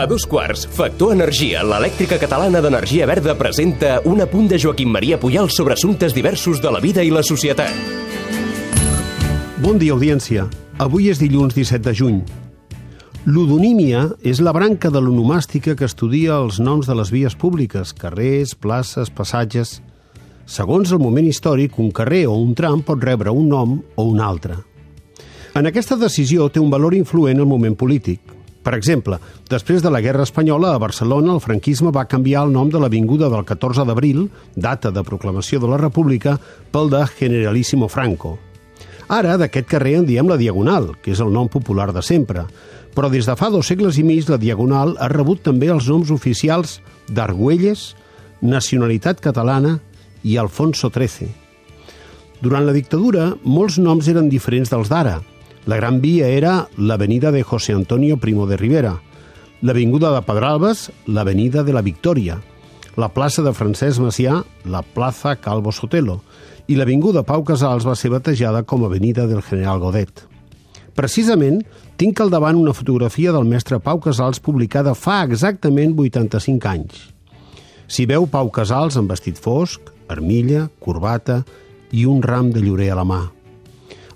A dos quarts, Factor Energia, l'elèctrica catalana d'energia verda, presenta un apunt de Joaquim Maria Puyal sobre assumptes diversos de la vida i la societat. Bon dia, audiència. Avui és dilluns 17 de juny. L'odonímia és la branca de l'onomàstica que estudia els noms de les vies públiques, carrers, places, passatges... Segons el moment històric, un carrer o un tram pot rebre un nom o un altre. En aquesta decisió té un valor influent el moment polític. Per exemple, després de la Guerra Espanyola, a Barcelona el franquisme va canviar el nom de l'avinguda del 14 d'abril, data de proclamació de la República, pel de Generalísimo Franco. Ara, d'aquest carrer en diem la Diagonal, que és el nom popular de sempre, però des de fa dos segles i mig la Diagonal ha rebut també els noms oficials d'Argüelles, Nacionalitat Catalana i Alfonso XIII. Durant la dictadura, molts noms eren diferents dels d'ara. La Gran Via era l'Avenida de José Antonio Primo de Rivera, l'Avinguda de Pedralbes, l'Avenida de la Victòria, la plaça de Francesc Macià, la plaça Calvo Sotelo, i l'Avinguda Pau Casals va ser batejada com Avenida del General Godet. Precisament, tinc al davant una fotografia del mestre Pau Casals publicada fa exactament 85 anys. S'hi veu Pau Casals amb vestit fosc, armilla, corbata i un ram de llorer a la mà.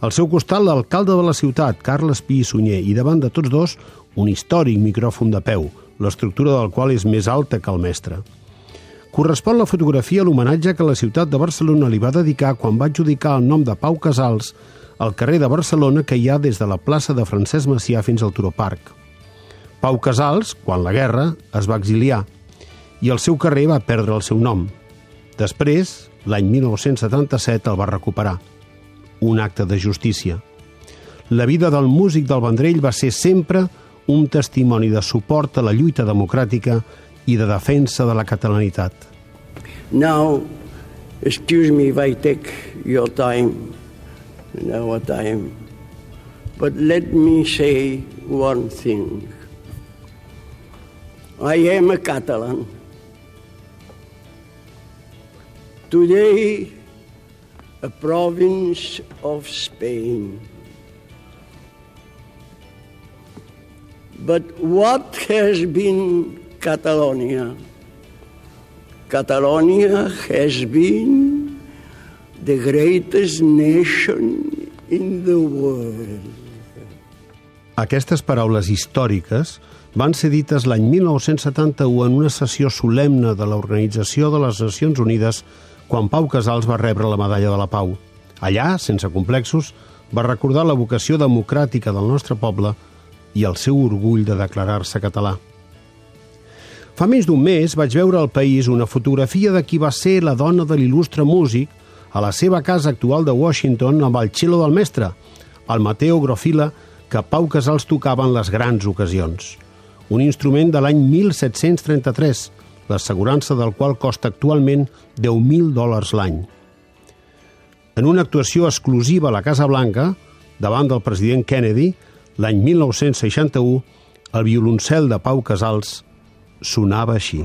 Al seu costat, l'alcalde de la ciutat, Carles Pi i Sunyer, i davant de tots dos, un històric micròfon de peu, l'estructura del qual és més alta que el mestre. Correspon la fotografia a l'homenatge que la ciutat de Barcelona li va dedicar quan va adjudicar el nom de Pau Casals al carrer de Barcelona que hi ha des de la plaça de Francesc Macià fins al Turó Parc. Pau Casals, quan la guerra, es va exiliar i el seu carrer va perdre el seu nom. Després, l'any 1977, el va recuperar. Un acte de justícia. La vida del músic del Vendrell va ser sempre un testimoni de suport a la lluita democràtica i de defensa de la catalanitat. Now, excuse me if I take your time, our time, but let me say one thing. I am a Catalan. Today, a province of Spain. But what has been Catalonia? Catalonia has been the greatest nation in the world. Aquestes paraules històriques van ser dites l'any 1971 en una sessió solemne de l'Organització de les Nacions Unides quan Pau Casals va rebre la Medalla de la Pau. Allà, sense complexos, va recordar la vocació democràtica del nostre poble i el seu orgull de declarar-se català. Fa més d'un mes vaig veure al país una fotografia de qui va ser la dona de l'il·lustre músic a la seva casa actual de Washington amb el cello del mestre, el Mateo Grofila, que Pau Casals tocava en les grans ocasions. Un instrument de l'any 1733, l'assegurança del qual costa actualment 10.000 dòlars l'any. En una actuació exclusiva a la Casa Blanca, davant del president Kennedy, l'any 1961, el violoncel de Pau Casals sonava així.